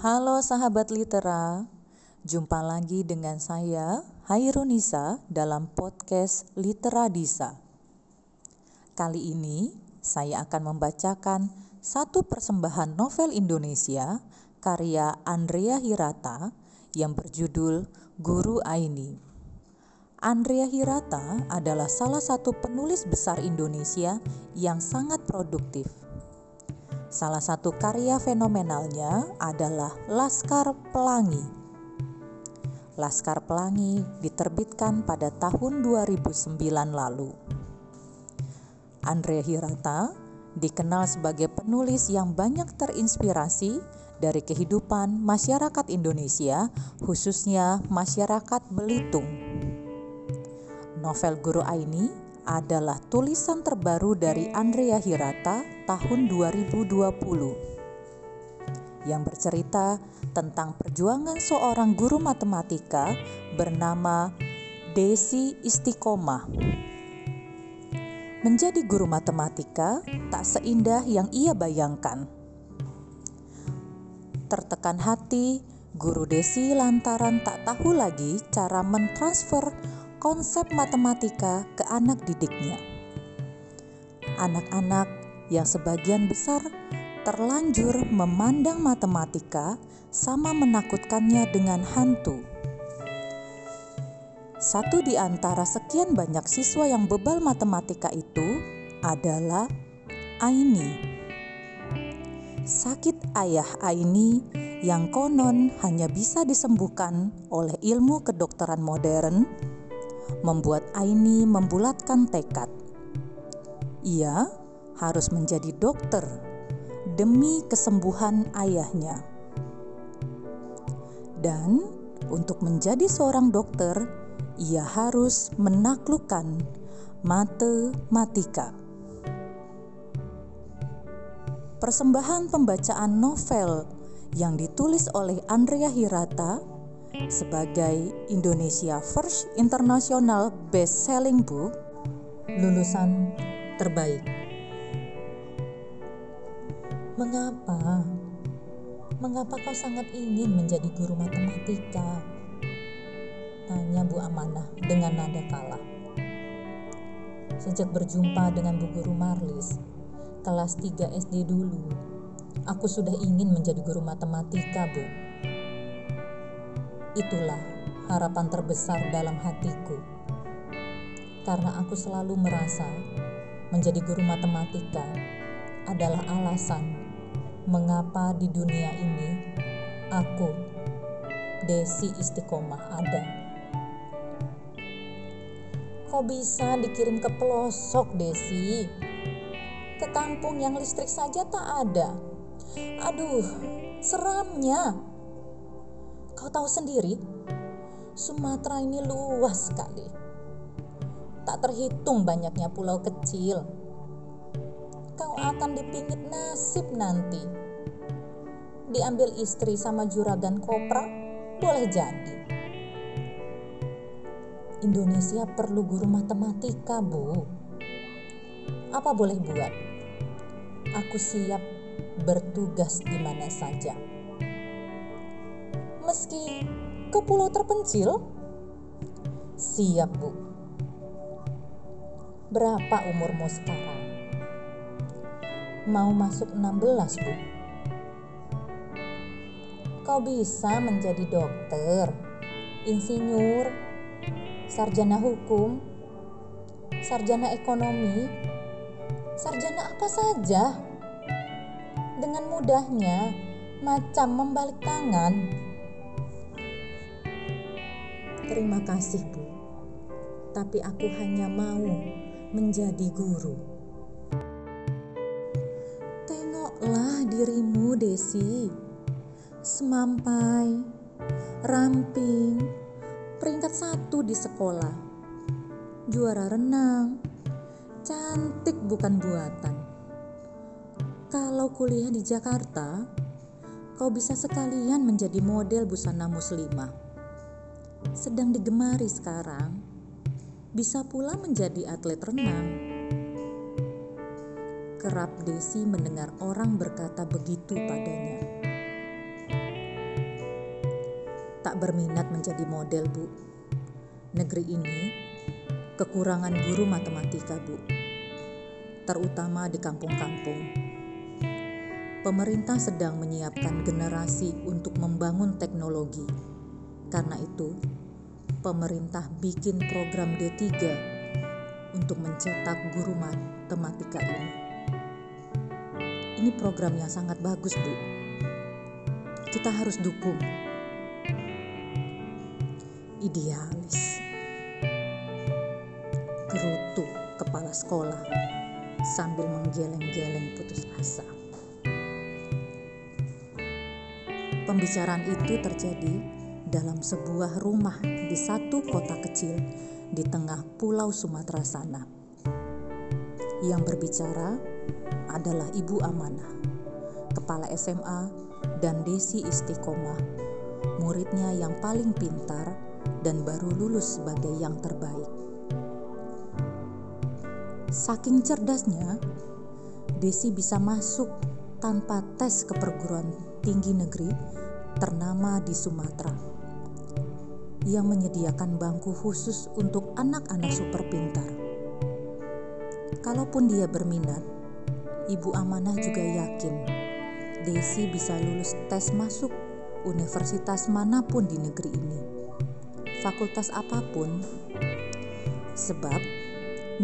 Halo sahabat litera, jumpa lagi dengan saya Hairunisa dalam podcast Litera Disa. Kali ini saya akan membacakan satu persembahan novel Indonesia karya Andrea Hirata yang berjudul Guru Aini. Andrea Hirata adalah salah satu penulis besar Indonesia yang sangat produktif. Salah satu karya fenomenalnya adalah Laskar Pelangi. Laskar Pelangi diterbitkan pada tahun 2009 lalu. Andrea Hirata dikenal sebagai penulis yang banyak terinspirasi dari kehidupan masyarakat Indonesia, khususnya masyarakat Belitung. Novel Guru Aini adalah tulisan terbaru dari Andrea Hirata tahun 2020 yang bercerita tentang perjuangan seorang guru matematika bernama Desi Istiqomah. Menjadi guru matematika tak seindah yang ia bayangkan. Tertekan hati, guru Desi lantaran tak tahu lagi cara mentransfer konsep matematika ke anak didiknya. Anak-anak yang sebagian besar terlanjur memandang matematika sama menakutkannya dengan hantu. Satu di antara sekian banyak siswa yang bebal matematika itu adalah Aini. Sakit ayah Aini yang konon hanya bisa disembuhkan oleh ilmu kedokteran modern membuat Aini membulatkan tekad. Ia harus menjadi dokter demi kesembuhan ayahnya. Dan untuk menjadi seorang dokter, ia harus menaklukkan matematika. Persembahan pembacaan novel yang ditulis oleh Andrea Hirata sebagai Indonesia First International Best Selling Book lulusan terbaik. Mengapa? Mengapa kau sangat ingin menjadi guru matematika? Tanya Bu Amanah dengan nada kalah. Sejak berjumpa dengan Bu Guru Marlis, kelas 3 SD dulu, aku sudah ingin menjadi guru matematika, Bu. Itulah harapan terbesar dalam hatiku. Karena aku selalu merasa menjadi guru matematika adalah alasan mengapa di dunia ini aku, Desi Istiqomah, ada. Kok bisa dikirim ke pelosok, Desi? Ke kampung yang listrik saja tak ada. Aduh, seramnya. Kau tahu sendiri, Sumatera ini luas sekali. Tak terhitung banyaknya pulau kecil. Kau akan dipingit nasib nanti. Diambil istri sama juragan kopra, boleh jadi. Indonesia perlu guru matematika, Bu. Apa boleh buat? Aku siap bertugas di mana saja pulau terpencil? Siap, Bu. Berapa umurmu sekarang? Mau masuk 16, Bu. Kau bisa menjadi dokter, insinyur, sarjana hukum, sarjana ekonomi, sarjana apa saja. Dengan mudahnya, macam membalik tangan Terima kasih, Bu. Tapi aku hanya mau menjadi guru. Tengoklah dirimu, Desi. Semampai, ramping, peringkat satu di sekolah. Juara renang, cantik bukan buatan. Kalau kuliah di Jakarta, kau bisa sekalian menjadi model busana muslimah sedang digemari sekarang, bisa pula menjadi atlet renang. Kerap Desi mendengar orang berkata begitu padanya. tak berminat menjadi model, Bu. Negeri ini kekurangan guru matematika, Bu. Terutama di kampung-kampung. Pemerintah sedang menyiapkan generasi untuk membangun teknologi. Karena itu, pemerintah bikin program D3 untuk mencetak guru matematika ini. Ini program yang sangat bagus, Bu. Kita harus dukung. Idealis. Gerutu kepala sekolah sambil menggeleng-geleng putus asa. Pembicaraan itu terjadi dalam sebuah rumah di satu kota kecil di tengah pulau Sumatera sana. Yang berbicara adalah Ibu Amanah, kepala SMA dan Desi Istiqomah, muridnya yang paling pintar dan baru lulus sebagai yang terbaik. Saking cerdasnya, Desi bisa masuk tanpa tes ke perguruan tinggi negeri ternama di Sumatera yang menyediakan bangku khusus untuk anak-anak super pintar. Kalaupun dia berminat, Ibu Amanah juga yakin Desi bisa lulus tes masuk universitas mana pun di negeri ini. Fakultas apa pun. Sebab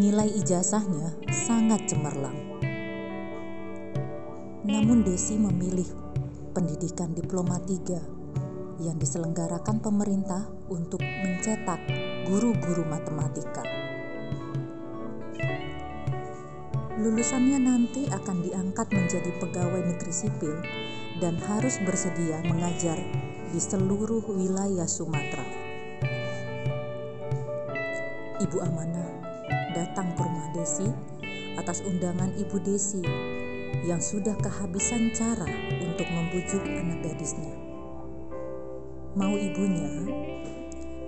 nilai ijazahnya sangat cemerlang. Namun Desi memilih pendidikan diploma 3 yang diselenggarakan pemerintah untuk mencetak guru-guru matematika. Lulusannya nanti akan diangkat menjadi pegawai negeri sipil dan harus bersedia mengajar di seluruh wilayah Sumatera. Ibu Amanah datang ke rumah Desi atas undangan Ibu Desi yang sudah kehabisan cara untuk membujuk anak gadisnya. Mau ibunya,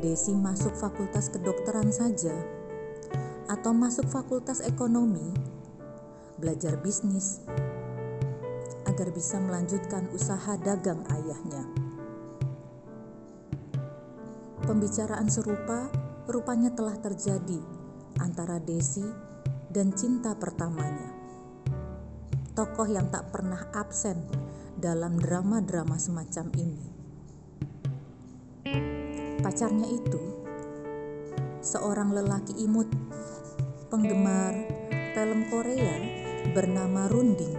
Desi masuk fakultas kedokteran saja atau masuk fakultas ekonomi belajar bisnis agar bisa melanjutkan usaha dagang ayahnya. Pembicaraan serupa rupanya telah terjadi antara Desi dan cinta pertamanya. Tokoh yang tak pernah absen dalam drama-drama semacam ini. Pacarnya itu seorang lelaki imut, penggemar film Korea bernama Runding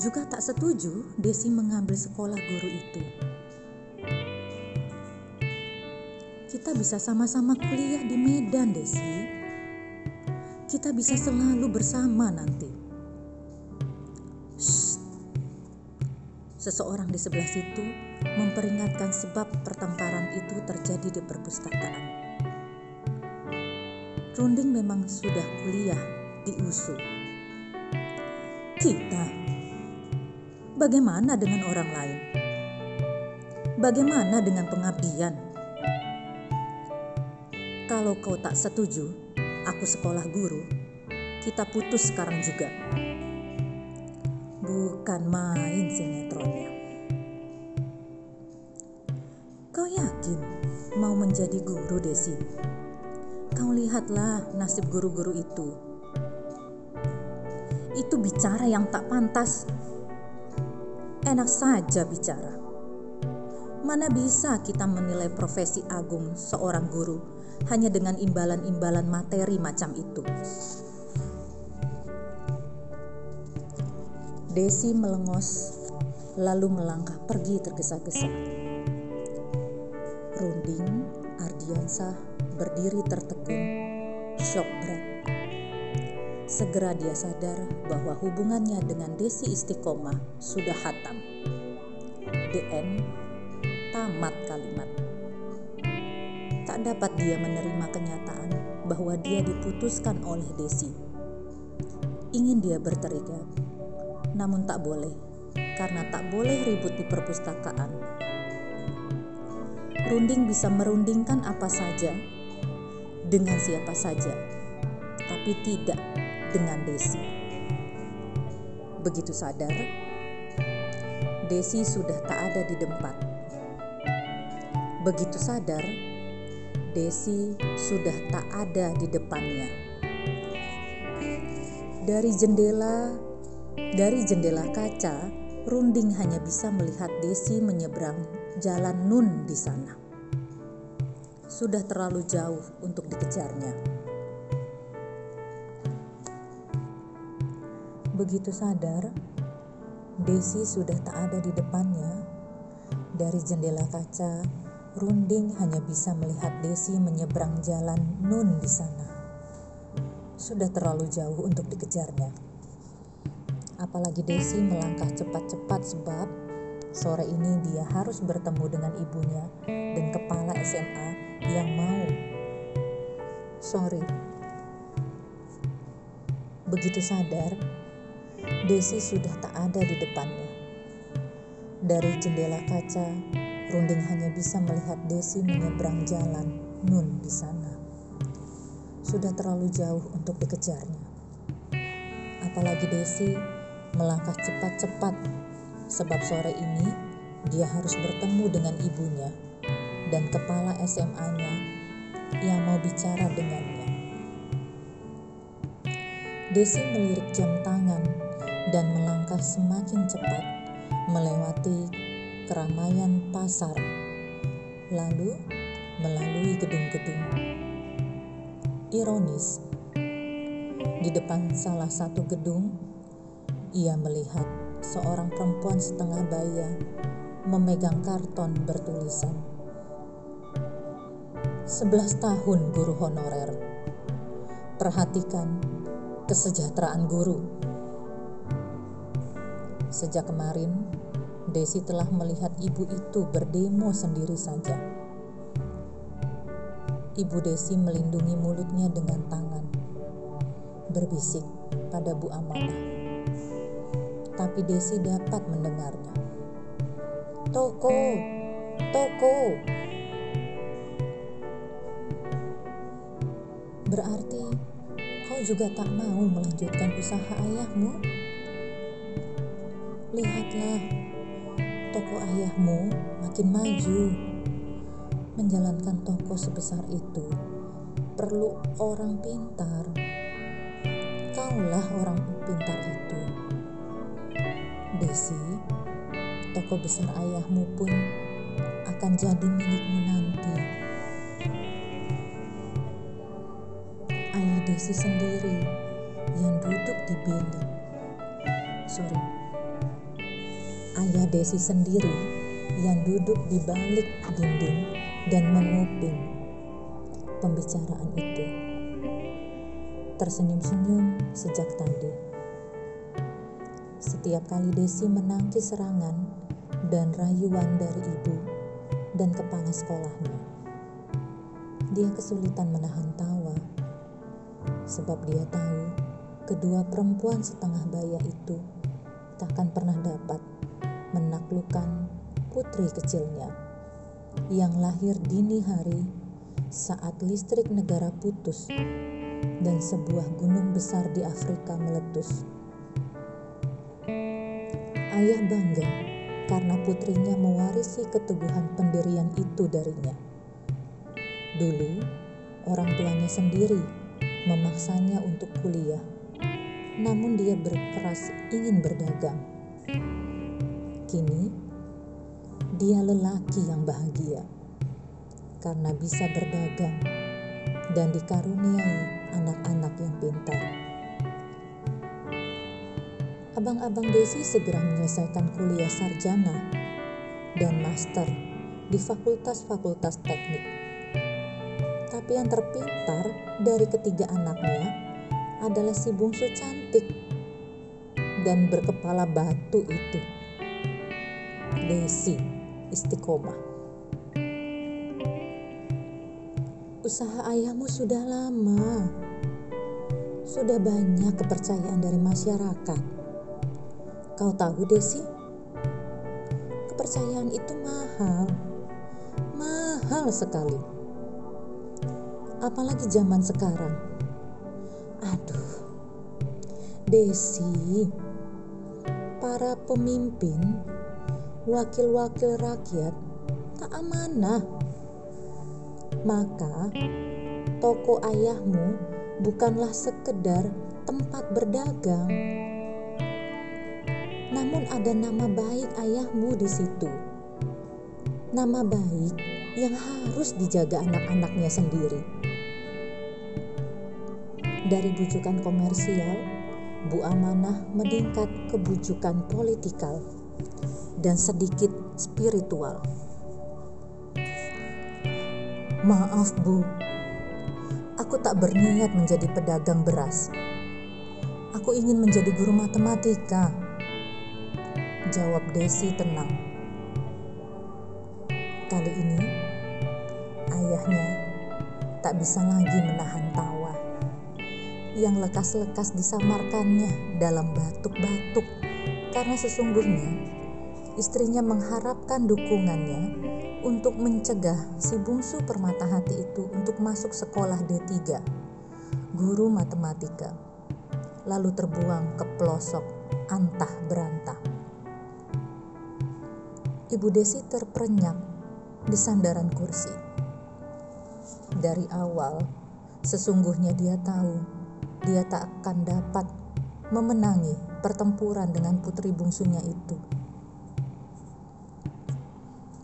juga tak setuju Desi mengambil sekolah guru itu. Kita bisa sama-sama kuliah di Medan, Desi. Kita bisa selalu bersama nanti. Shh. Seseorang di sebelah situ memperingatkan sebab pertengkaran itu terjadi di perpustakaan. Runding memang sudah kuliah di USU kita. Bagaimana dengan orang lain? Bagaimana dengan pengabdian? Kalau kau tak setuju, aku sekolah guru, kita putus sekarang juga. Bukan main sinetronnya. Menjadi guru, Desi? Kau lihatlah nasib guru-guru itu itu bicara yang tak pantas. Enak saja bicara. Mana bisa kita menilai profesi agung seorang guru hanya dengan imbalan-imbalan materi macam itu? Desi melengos, lalu melangkah pergi tergesa-gesa. Runding, Ardiansah berdiri tertegun, shock berat. Segera dia sadar bahwa hubungannya dengan Desi Istiqomah sudah hatam. The tamat kalimat. Tak dapat dia menerima kenyataan bahwa dia diputuskan oleh Desi. Ingin dia berteriak, namun tak boleh karena tak boleh ribut di perpustakaan. Runding bisa merundingkan apa saja dengan siapa saja, tapi tidak dengan Desi. Begitu sadar, Desi sudah tak ada di tempat. Begitu sadar, Desi sudah tak ada di depannya. Dari jendela, dari jendela kaca, Runding hanya bisa melihat Desi menyeberang jalan Nun di sana. Sudah terlalu jauh untuk dikejarnya. Begitu sadar, Desi sudah tak ada di depannya. Dari jendela kaca, Runding hanya bisa melihat Desi menyeberang jalan Nun di sana. Sudah terlalu jauh untuk dikejarnya. Apalagi Desi melangkah cepat-cepat sebab sore ini dia harus bertemu dengan ibunya dan kepala SMA yang mau. Sorry. Begitu sadar, Desi sudah tak ada di depannya. Dari jendela kaca, Runding hanya bisa melihat Desi menyeberang jalan Nun di sana. Sudah terlalu jauh untuk dikejarnya. Apalagi Desi melangkah cepat-cepat sebab sore ini dia harus bertemu dengan ibunya dan kepala SMA-nya yang mau bicara dengannya. Desi melirik jam tangan dan melangkah semakin cepat melewati keramaian pasar, lalu melalui gedung-gedung. Ironis, di depan salah satu gedung, ia melihat seorang perempuan setengah baya memegang karton bertulisan 11 tahun guru honorer. Perhatikan kesejahteraan guru. Sejak kemarin, Desi telah melihat ibu itu berdemo sendiri saja. Ibu Desi melindungi mulutnya dengan tangan, berbisik pada Bu Amanah. Tapi Desi dapat mendengarnya. Toko, toko. Berarti kau juga tak mau melanjutkan usaha ayahmu? Lihatlah, toko ayahmu makin maju. Menjalankan toko sebesar itu perlu orang pintar. Kaulah orang pintar itu. Desi, toko besar ayahmu pun akan jadi milikmu nanti. Ayah Desi sendiri yang duduk di bilik. Sorry, ayah Desi sendiri yang duduk di balik dinding dan menguping pembicaraan itu. Tersenyum-senyum sejak tadi. Setiap kali Desi menangki serangan dan rayuan dari ibu dan kepala sekolahnya, dia kesulitan menahan tawa sebab dia tahu kedua perempuan setengah baya itu takkan pernah dapat menaklukkan putri kecilnya yang lahir dini hari saat listrik negara putus dan sebuah gunung besar di Afrika meletus. Ayah bangga karena putrinya mewarisi keteguhan pendirian itu darinya. Dulu, orang tuanya sendiri memaksanya untuk kuliah, namun dia berkeras ingin berdagang. Kini, dia lelaki yang bahagia karena bisa berdagang dan dikaruniai anak-anak Abang-abang Desi segera menyelesaikan kuliah sarjana dan master di fakultas-fakultas teknik. Tapi yang terpintar dari ketiga anaknya adalah si bungsu cantik dan berkepala batu itu. Desi istiqomah. Usaha ayahmu sudah lama, sudah banyak kepercayaan dari masyarakat. Kau tahu Desi, kepercayaan itu mahal, mahal sekali. Apalagi zaman sekarang. Aduh, Desi, para pemimpin wakil-wakil rakyat tak amanah. Maka toko ayahmu bukanlah sekedar tempat berdagang, namun ada nama baik ayahmu di situ. Nama baik yang harus dijaga anak-anaknya sendiri. Dari bujukan komersial, Bu Amanah meningkat ke bujukan politikal dan sedikit spiritual. Maaf, Bu. Aku tak berniat menjadi pedagang beras. Aku ingin menjadi guru matematika. Jawab Desi tenang. Kali ini, ayahnya tak bisa lagi menahan tawa yang lekas-lekas disamarkannya dalam batuk-batuk karena sesungguhnya istrinya mengharapkan dukungannya untuk mencegah si bungsu permata hati itu untuk masuk sekolah D3, guru matematika, lalu terbuang ke pelosok antah berantah. Ibu Desi terperenyak di sandaran kursi. Dari awal, sesungguhnya dia tahu dia tak akan dapat memenangi pertempuran dengan putri bungsunya itu.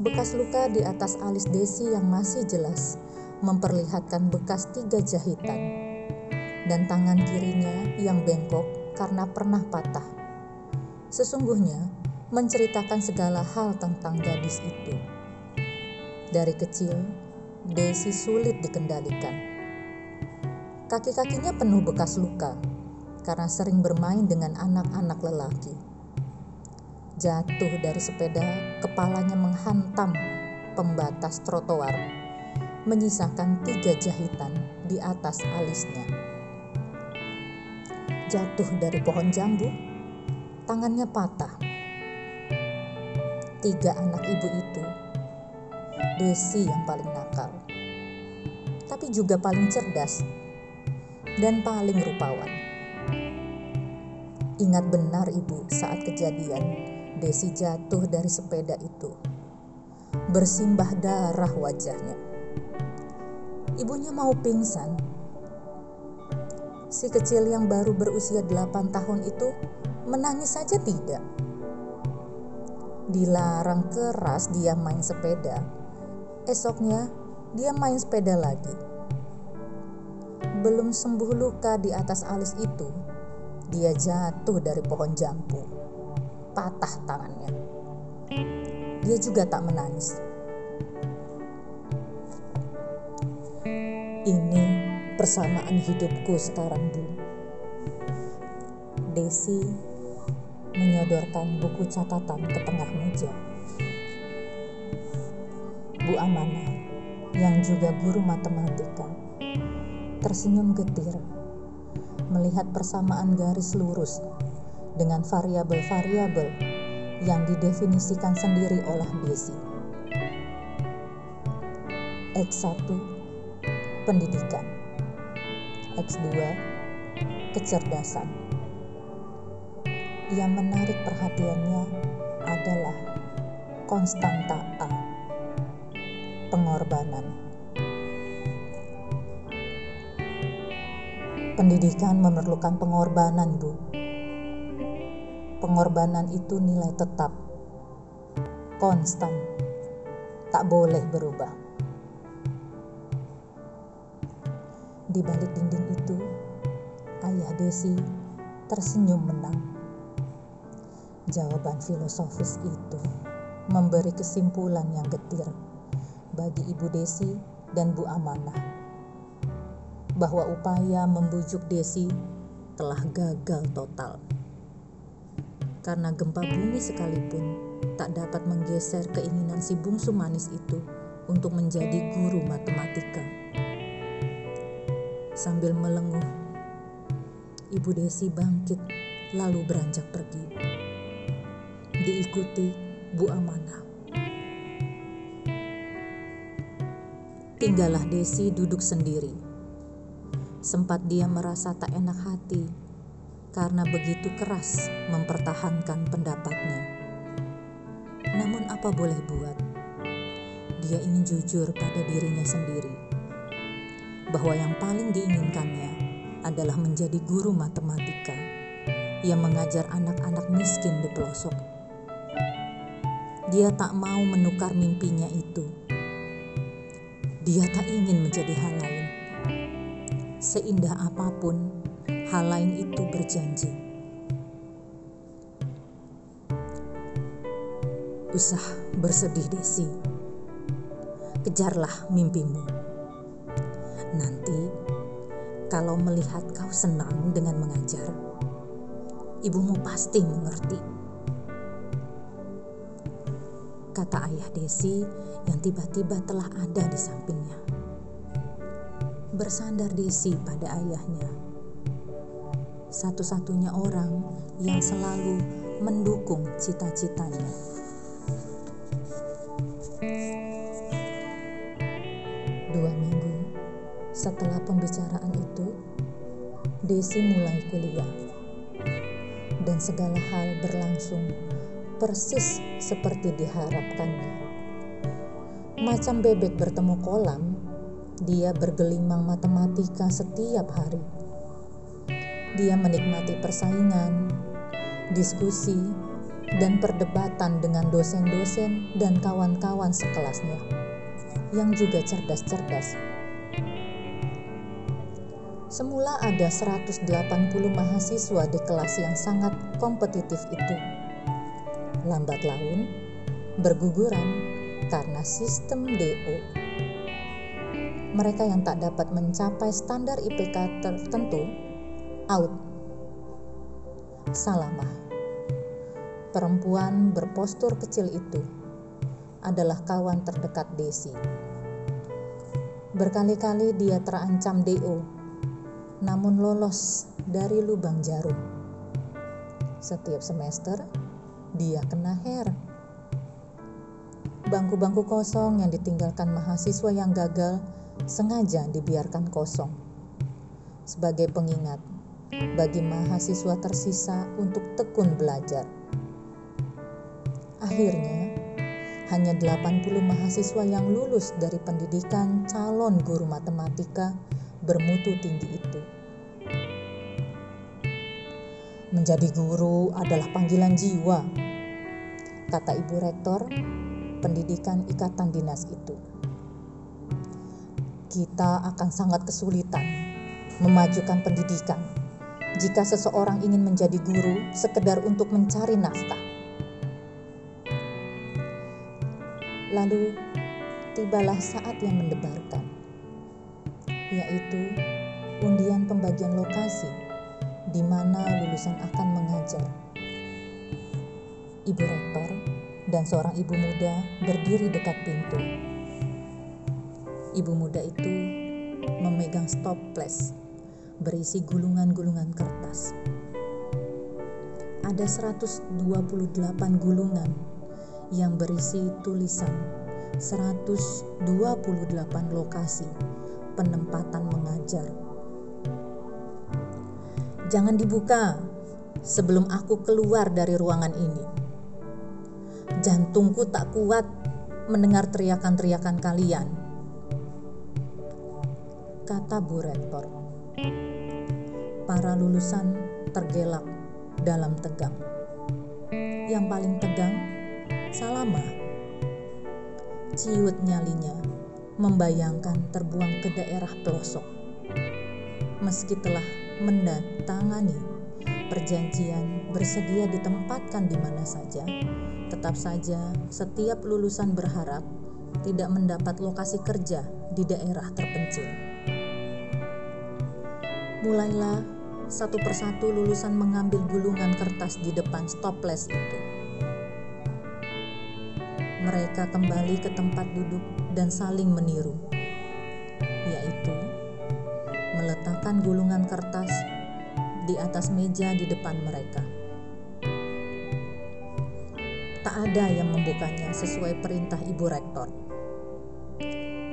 Bekas luka di atas alis Desi yang masih jelas memperlihatkan bekas tiga jahitan dan tangan kirinya yang bengkok karena pernah patah. Sesungguhnya menceritakan segala hal tentang gadis itu. Dari kecil, Desi sulit dikendalikan. Kaki-kakinya penuh bekas luka karena sering bermain dengan anak-anak lelaki. Jatuh dari sepeda, kepalanya menghantam pembatas trotoar, menyisakan tiga jahitan di atas alisnya. Jatuh dari pohon jambu, tangannya patah. Tiga anak ibu itu Desi yang paling nakal, tapi juga paling cerdas dan paling rupawan. Ingat benar ibu saat kejadian Desi jatuh dari sepeda itu. Bersimbah darah wajahnya. Ibunya mau pingsan. Si kecil yang baru berusia 8 tahun itu menangis saja tidak. Dilarang keras dia main sepeda Esoknya, dia main sepeda lagi. Belum sembuh luka di atas alis itu, dia jatuh dari pohon jambu. Patah tangannya. Dia juga tak menangis. Ini persamaan hidupku sekarang, Bu. Desi menyodorkan buku catatan ke tengah meja. Bu Amanah, yang juga guru matematika, tersenyum getir melihat persamaan garis lurus dengan variabel-variabel yang didefinisikan sendiri oleh Desi. X1 pendidikan, X2 kecerdasan. Yang menarik perhatiannya adalah konstanta A pengorbanan. Pendidikan memerlukan pengorbanan, Bu. Pengorbanan itu nilai tetap, konstan, tak boleh berubah. Di balik dinding itu, ayah Desi tersenyum menang. Jawaban filosofis itu memberi kesimpulan yang getir bagi Ibu Desi dan Bu Amanah bahwa upaya membujuk Desi telah gagal total. Karena gempa bumi sekalipun tak dapat menggeser keinginan si bungsu manis itu untuk menjadi guru matematika. Sambil melenguh, Ibu Desi bangkit lalu beranjak pergi. Diikuti Bu Amanah. Tinggallah Desi duduk sendiri. Sempat dia merasa tak enak hati karena begitu keras mempertahankan pendapatnya. Namun apa boleh buat? Dia ingin jujur pada dirinya sendiri. bahwa yang paling diinginkannya adalah menjadi guru matematika yang mengajar anak-anak miskin di pelosok. Dia tak mau menukar mimpinya itu. Dia tak ingin menjadi hal lain. Seindah apa pun, hal lain itu berjanji. Usah bersedih, Desi. Kejarlah mimpimu. Nanti, kalau melihat kau senang dengan mengajar, ibumu pasti mengerti kata ayah Desi yang tiba-tiba telah ada di sampingnya. Bersandar Desi pada ayahnya, satu-satunya orang yang selalu mendukung cita-citanya. Dua minggu setelah pembicaraan itu, Desi mulai kuliah, dan segala hal berlangsung persis seperti diharapkannya. Macam bebek bertemu kolam, dia bergelimang matematika setiap hari. Dia menikmati persaingan, diskusi, dan perdebatan dengan dosen-dosen dan kawan-kawan sekelasnya yang juga cerdas-cerdas. Semula ada 180 mahasiswa di kelas yang sangat kompetitif itu lambat laun berguguran karena sistem DO. Mereka yang tak dapat mencapai standar IPK tertentu out. Salamah. Perempuan berpostur kecil itu adalah kawan terdekat Desi. Berkali-kali dia terancam DO, namun lolos dari lubang jarum. Setiap semester, dia kena her. Bangku-bangku kosong yang ditinggalkan mahasiswa yang gagal sengaja dibiarkan kosong. Sebagai pengingat bagi mahasiswa tersisa untuk tekun belajar. Akhirnya, hanya 80 mahasiswa yang lulus dari pendidikan calon guru matematika bermutu tinggi itu. Menjadi guru adalah panggilan jiwa, kata Ibu Rektor pendidikan ikatan dinas itu. Kita akan sangat kesulitan memajukan pendidikan jika seseorang ingin menjadi guru sekedar untuk mencari nafkah. Lalu tibalah saat yang mendebarkan, yaitu undian pembagian lokasi di mana lulusan akan mengajar. Ibu rektor dan seorang ibu muda berdiri dekat pintu. Ibu muda itu memegang stoples berisi gulungan-gulungan kertas. Ada 128 gulungan yang berisi tulisan 128 lokasi penempatan mengajar Jangan dibuka sebelum aku keluar dari ruangan ini. Jantungku tak kuat mendengar teriakan-teriakan kalian. Kata Bu Rektor. Para lulusan tergelak dalam tegang. Yang paling tegang, Salama. Ciut nyalinya membayangkan terbuang ke daerah pelosok. Meski telah mendatangani perjanjian bersedia ditempatkan di mana saja, tetap saja setiap lulusan berharap tidak mendapat lokasi kerja di daerah terpencil. Mulailah satu persatu lulusan mengambil gulungan kertas di depan stoples itu. Mereka kembali ke tempat duduk dan saling meniru, yaitu meletakkan gulungan kertas di atas meja di depan mereka. Tak ada yang membukanya sesuai perintah Ibu Rektor.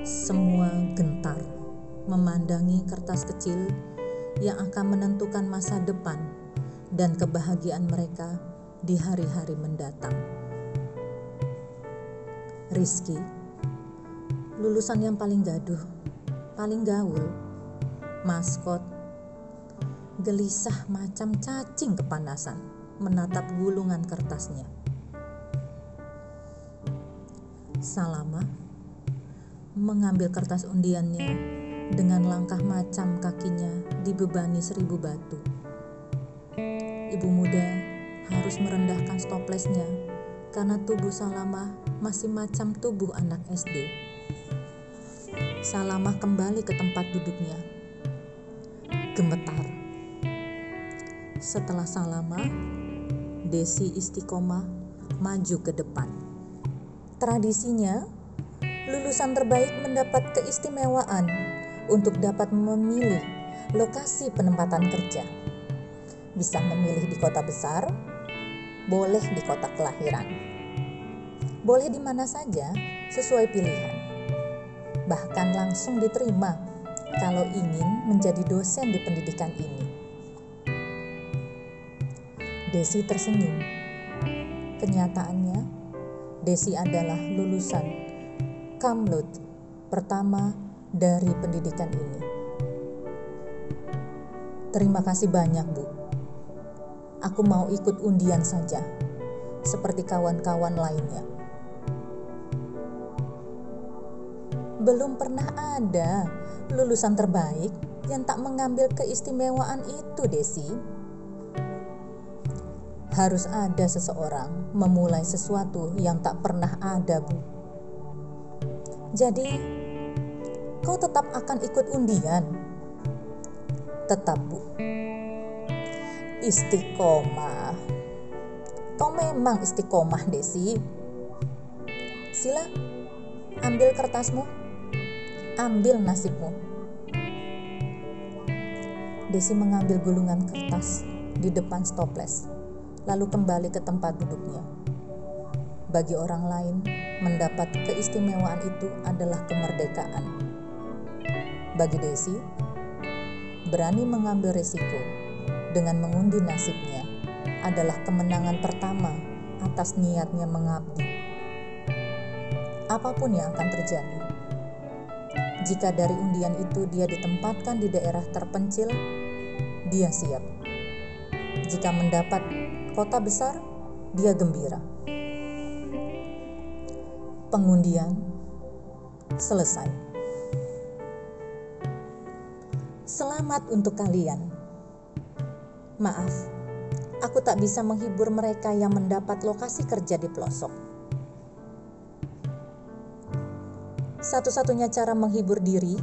Semua gentar memandangi kertas kecil yang akan menentukan masa depan dan kebahagiaan mereka di hari-hari mendatang. Rizky, lulusan yang paling gaduh, paling gaul, maskot, gelisah macam cacing kepanasan menatap gulungan kertasnya. Salama mengambil kertas undiannya dengan langkah macam kakinya dibebani seribu batu. Ibu muda harus merendahkan stoplesnya karena tubuh Salamah masih macam tubuh anak SD. Salamah kembali ke tempat duduknya. Gemetar. Setelah Salamah, Desi istiqomah maju ke depan. Tradisinya, lulusan terbaik mendapat keistimewaan untuk dapat memilih lokasi penempatan kerja. Bisa memilih di kota besar, boleh di kota kelahiran. Boleh di mana saja sesuai pilihan. Bahkan langsung diterima kalau ingin menjadi dosen di pendidikan ini. Desi tersenyum. Kenyataannya, Desi adalah lulusan Kamlut pertama dari pendidikan ini. Terima kasih banyak, Bu. Aku mau ikut undian saja, seperti kawan-kawan lainnya. Belum pernah ada lulusan terbaik yang tak mengambil keistimewaan itu, Desi harus ada seseorang memulai sesuatu yang tak pernah ada, Bu. Jadi, kau tetap akan ikut undian? Tetap, Bu. Istiqomah. Kau memang istiqomah, Desi. Sila, ambil kertasmu. Ambil nasibmu. Desi mengambil gulungan kertas di depan stoples lalu kembali ke tempat duduknya. Bagi orang lain, mendapat keistimewaan itu adalah kemerdekaan. Bagi Desi, berani mengambil risiko dengan mengundi nasibnya adalah kemenangan pertama atas niatnya mengabdi. Apa pun yang akan terjadi, jika dari undian itu dia ditempatkan di daerah terpencil, dia siap. Jika mendapat kota besar, dia gembira. Pengundian selesai. Selamat untuk kalian. Maaf, aku tak bisa menghibur mereka yang mendapat lokasi kerja di pelosok. Satu-satunya cara menghibur diri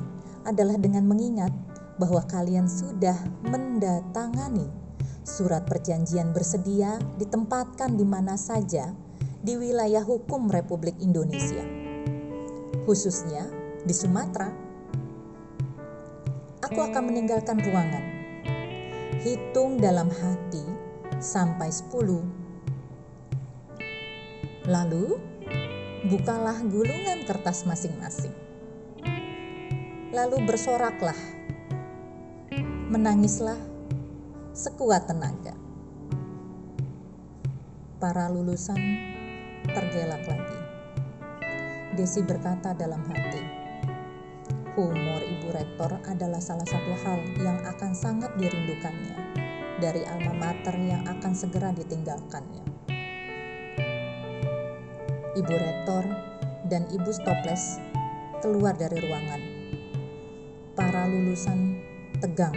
adalah dengan mengingat bahwa kalian sudah mendatangani Surat perjanjian bersedia ditempatkan di mana saja di wilayah hukum Republik Indonesia, khususnya di Sumatera. Aku akan meninggalkan ruangan. Hitung dalam hati sampai 10. Lalu, bukalah gulungan kertas masing-masing. Lalu bersoraklah, menangislah sekuat tenaga. Para lulusan tergelak lagi. Desi berkata dalam hati, humor Ibu Rektor adalah salah satu hal yang akan sangat dirindukannya dari alma mater yang akan segera ditinggalkannya. Ibu Rektor dan Ibu Stoples keluar dari ruangan. Para lulusan tegang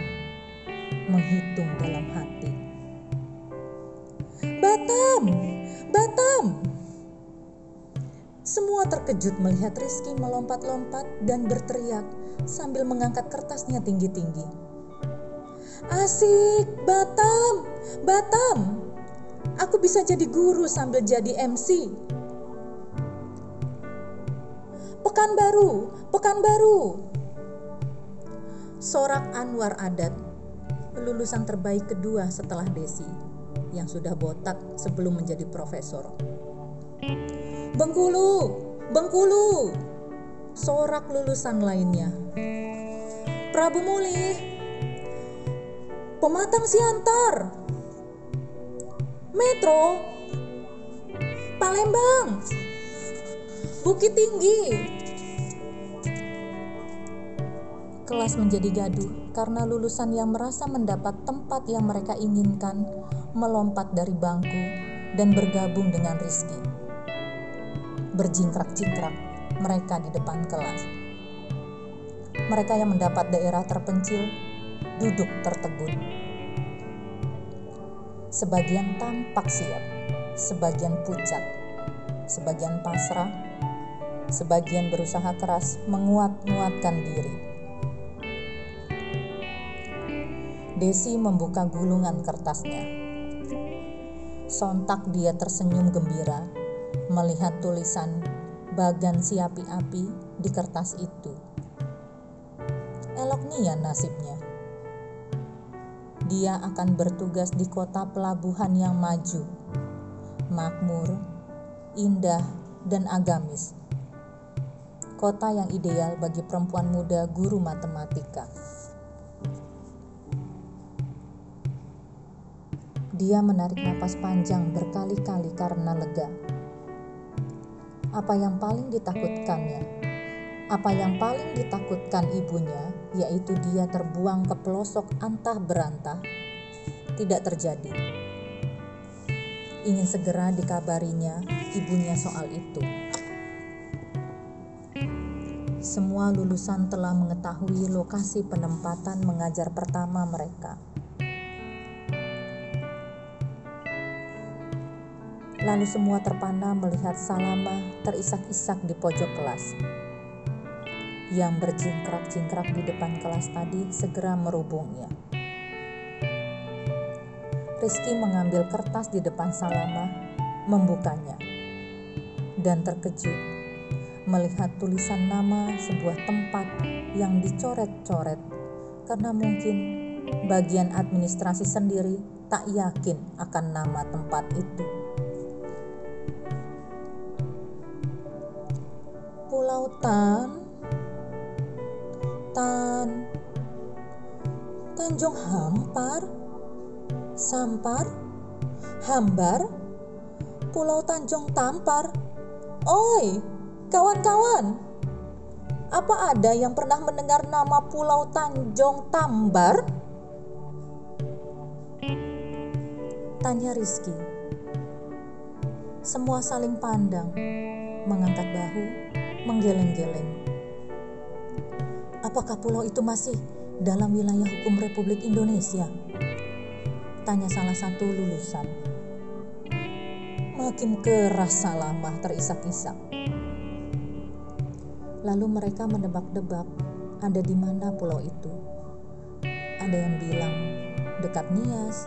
menghitung dalam hati. Batam! Batam! Semua terkejut melihat Rizky melompat-lompat dan berteriak sambil mengangkat kertasnya tinggi-tinggi. Asik, Batam! Batam! Aku bisa jadi guru sambil jadi MC. Pekanbaru, Pekanbaru. Sorak Anwar Adat lulusan terbaik kedua setelah Desi yang sudah botak sebelum menjadi profesor. Bengkulu, Bengkulu, sorak lulusan lainnya. Prabu Muli, Pematang Siantar, Metro, Palembang, Bukit Tinggi, Kelas menjadi gaduh karena lulusan yang merasa mendapat tempat yang mereka inginkan melompat dari bangku dan bergabung dengan Rizky. Berjingkrak-jingkrak mereka di depan kelas. Mereka yang mendapat daerah terpencil duduk tertegun. Sebagian tampak siap, sebagian pucat, sebagian pasrah, sebagian berusaha keras menguat-nguatkan diri Desi membuka gulungan kertasnya. Sontak dia tersenyum gembira melihat tulisan bagan si api-api di kertas itu. Elok nia nasibnya. Dia akan bertugas di kota pelabuhan yang maju, makmur, indah, dan agamis. Kota yang ideal bagi perempuan muda guru matematika. Dia menarik napas panjang berkali-kali karena lega. Apa yang paling ditakutkannya? Apa yang paling ditakutkan ibunya, yaitu dia terbuang ke pelosok antah berantah, tidak terjadi. Ingin segera dikabarinya ibunya soal itu. Semua lulusan telah mengetahui lokasi penempatan mengajar pertama mereka. Lalu semua terpana melihat Salama terisak-isak di pojok kelas. Yang berjingkrak-jingkrak di depan kelas tadi segera merubungnya. Rizky mengambil kertas di depan Salama, membukanya, dan terkejut melihat tulisan nama sebuah tempat yang dicoret-coret karena mungkin bagian administrasi sendiri tak yakin akan nama tempat itu. Tan. Tan. Tanjung Hampar. Sampar. Hambar. Pulau Tanjung Tampar. Oi, kawan-kawan. Apa ada yang pernah mendengar nama Pulau Tanjung Tambar? Tanya Rizky. Semua saling pandang Mengangkat bahu menggeleng-geleng. Apakah pulau itu masih dalam wilayah hukum Republik Indonesia? Tanya salah satu lulusan. Makin keras Salamah terisak-isak. Lalu mereka menebak-debak ada di mana pulau itu. Ada yang bilang dekat Nias,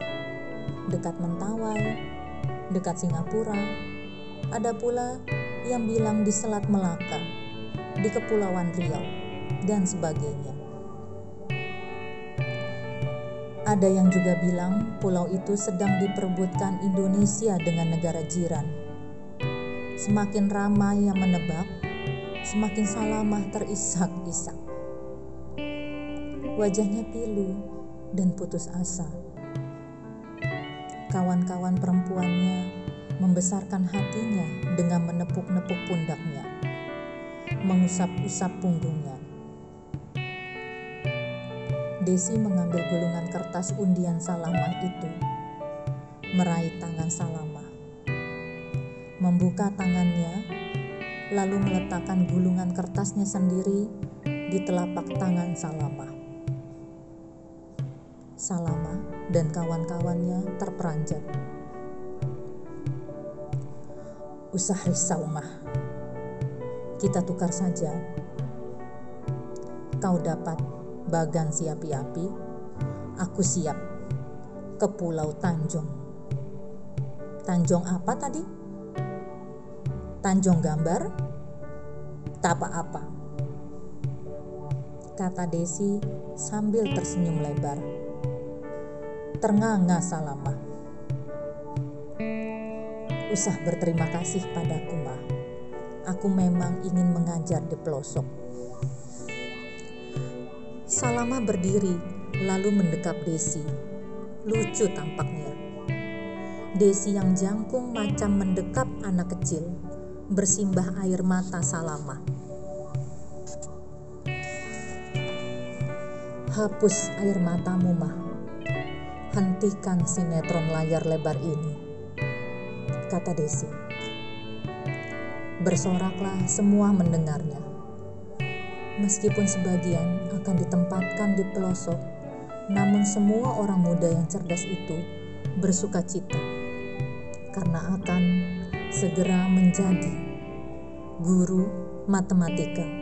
dekat Mentawai, dekat Singapura. Ada pula yang bilang di Selat Melaka, di Kepulauan Riau, dan sebagainya. Ada yang juga bilang pulau itu sedang diperebutkan Indonesia dengan negara jiran. Semakin ramai yang menebak, semakin salamah terisak-isak. Wajahnya pilu dan putus asa. Kawan-kawan perempuannya membesarkan hatinya dengan menepuk-nepuk pundaknya, mengusap-usap punggungnya. Desi mengambil gulungan kertas undian Salamah itu, meraih tangan Salamah, membuka tangannya, lalu meletakkan gulungan kertasnya sendiri di telapak tangan Salamah. Salama dan kawan-kawannya terperanjat usah risau mah. Kita tukar saja. Kau dapat bagan si api-api, aku siap ke Pulau Tanjung. Tanjung apa tadi? Tanjung Gambar? Tak apa-apa. Kata Desi sambil tersenyum lebar. Ternganga Salamah usah berterima kasih padaku, Ma. Aku memang ingin mengajar di pelosok. Salama berdiri, lalu mendekap Desi. Lucu tampaknya. Desi yang jangkung macam mendekap anak kecil, bersimbah air mata Salama. Hapus air matamu, Mah. Hentikan sinetron layar lebar ini, kata Desi. Bersoraklah semua mendengarnya. Meskipun sebagian akan ditempatkan di pelosok, namun semua orang muda yang cerdas itu bersuka cita karena akan segera menjadi guru matematika.